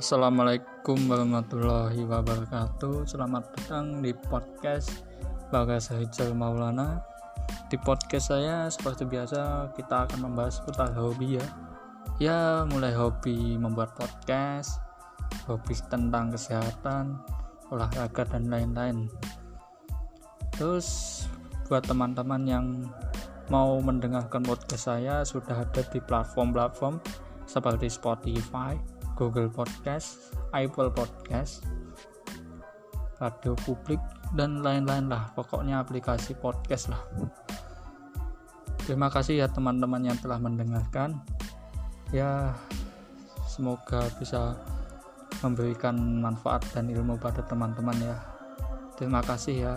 Assalamualaikum warahmatullahi wabarakatuh. Selamat datang di podcast Bagas Rizal Maulana. Di podcast saya seperti biasa kita akan membahas seputar hobi ya. Ya mulai hobi membuat podcast Hobi tentang kesehatan Olahraga dan lain-lain. Terus buat teman-teman yang mau mendengarkan podcast saya sudah ada di platform-platform seperti Spotify, Google Podcast, Apple Podcast, Radio Publik, dan lain-lain lah. Pokoknya aplikasi podcast lah. Terima kasih ya teman-teman yang telah mendengarkan. Ya, semoga bisa memberikan manfaat dan ilmu pada teman-teman ya. Terima kasih ya.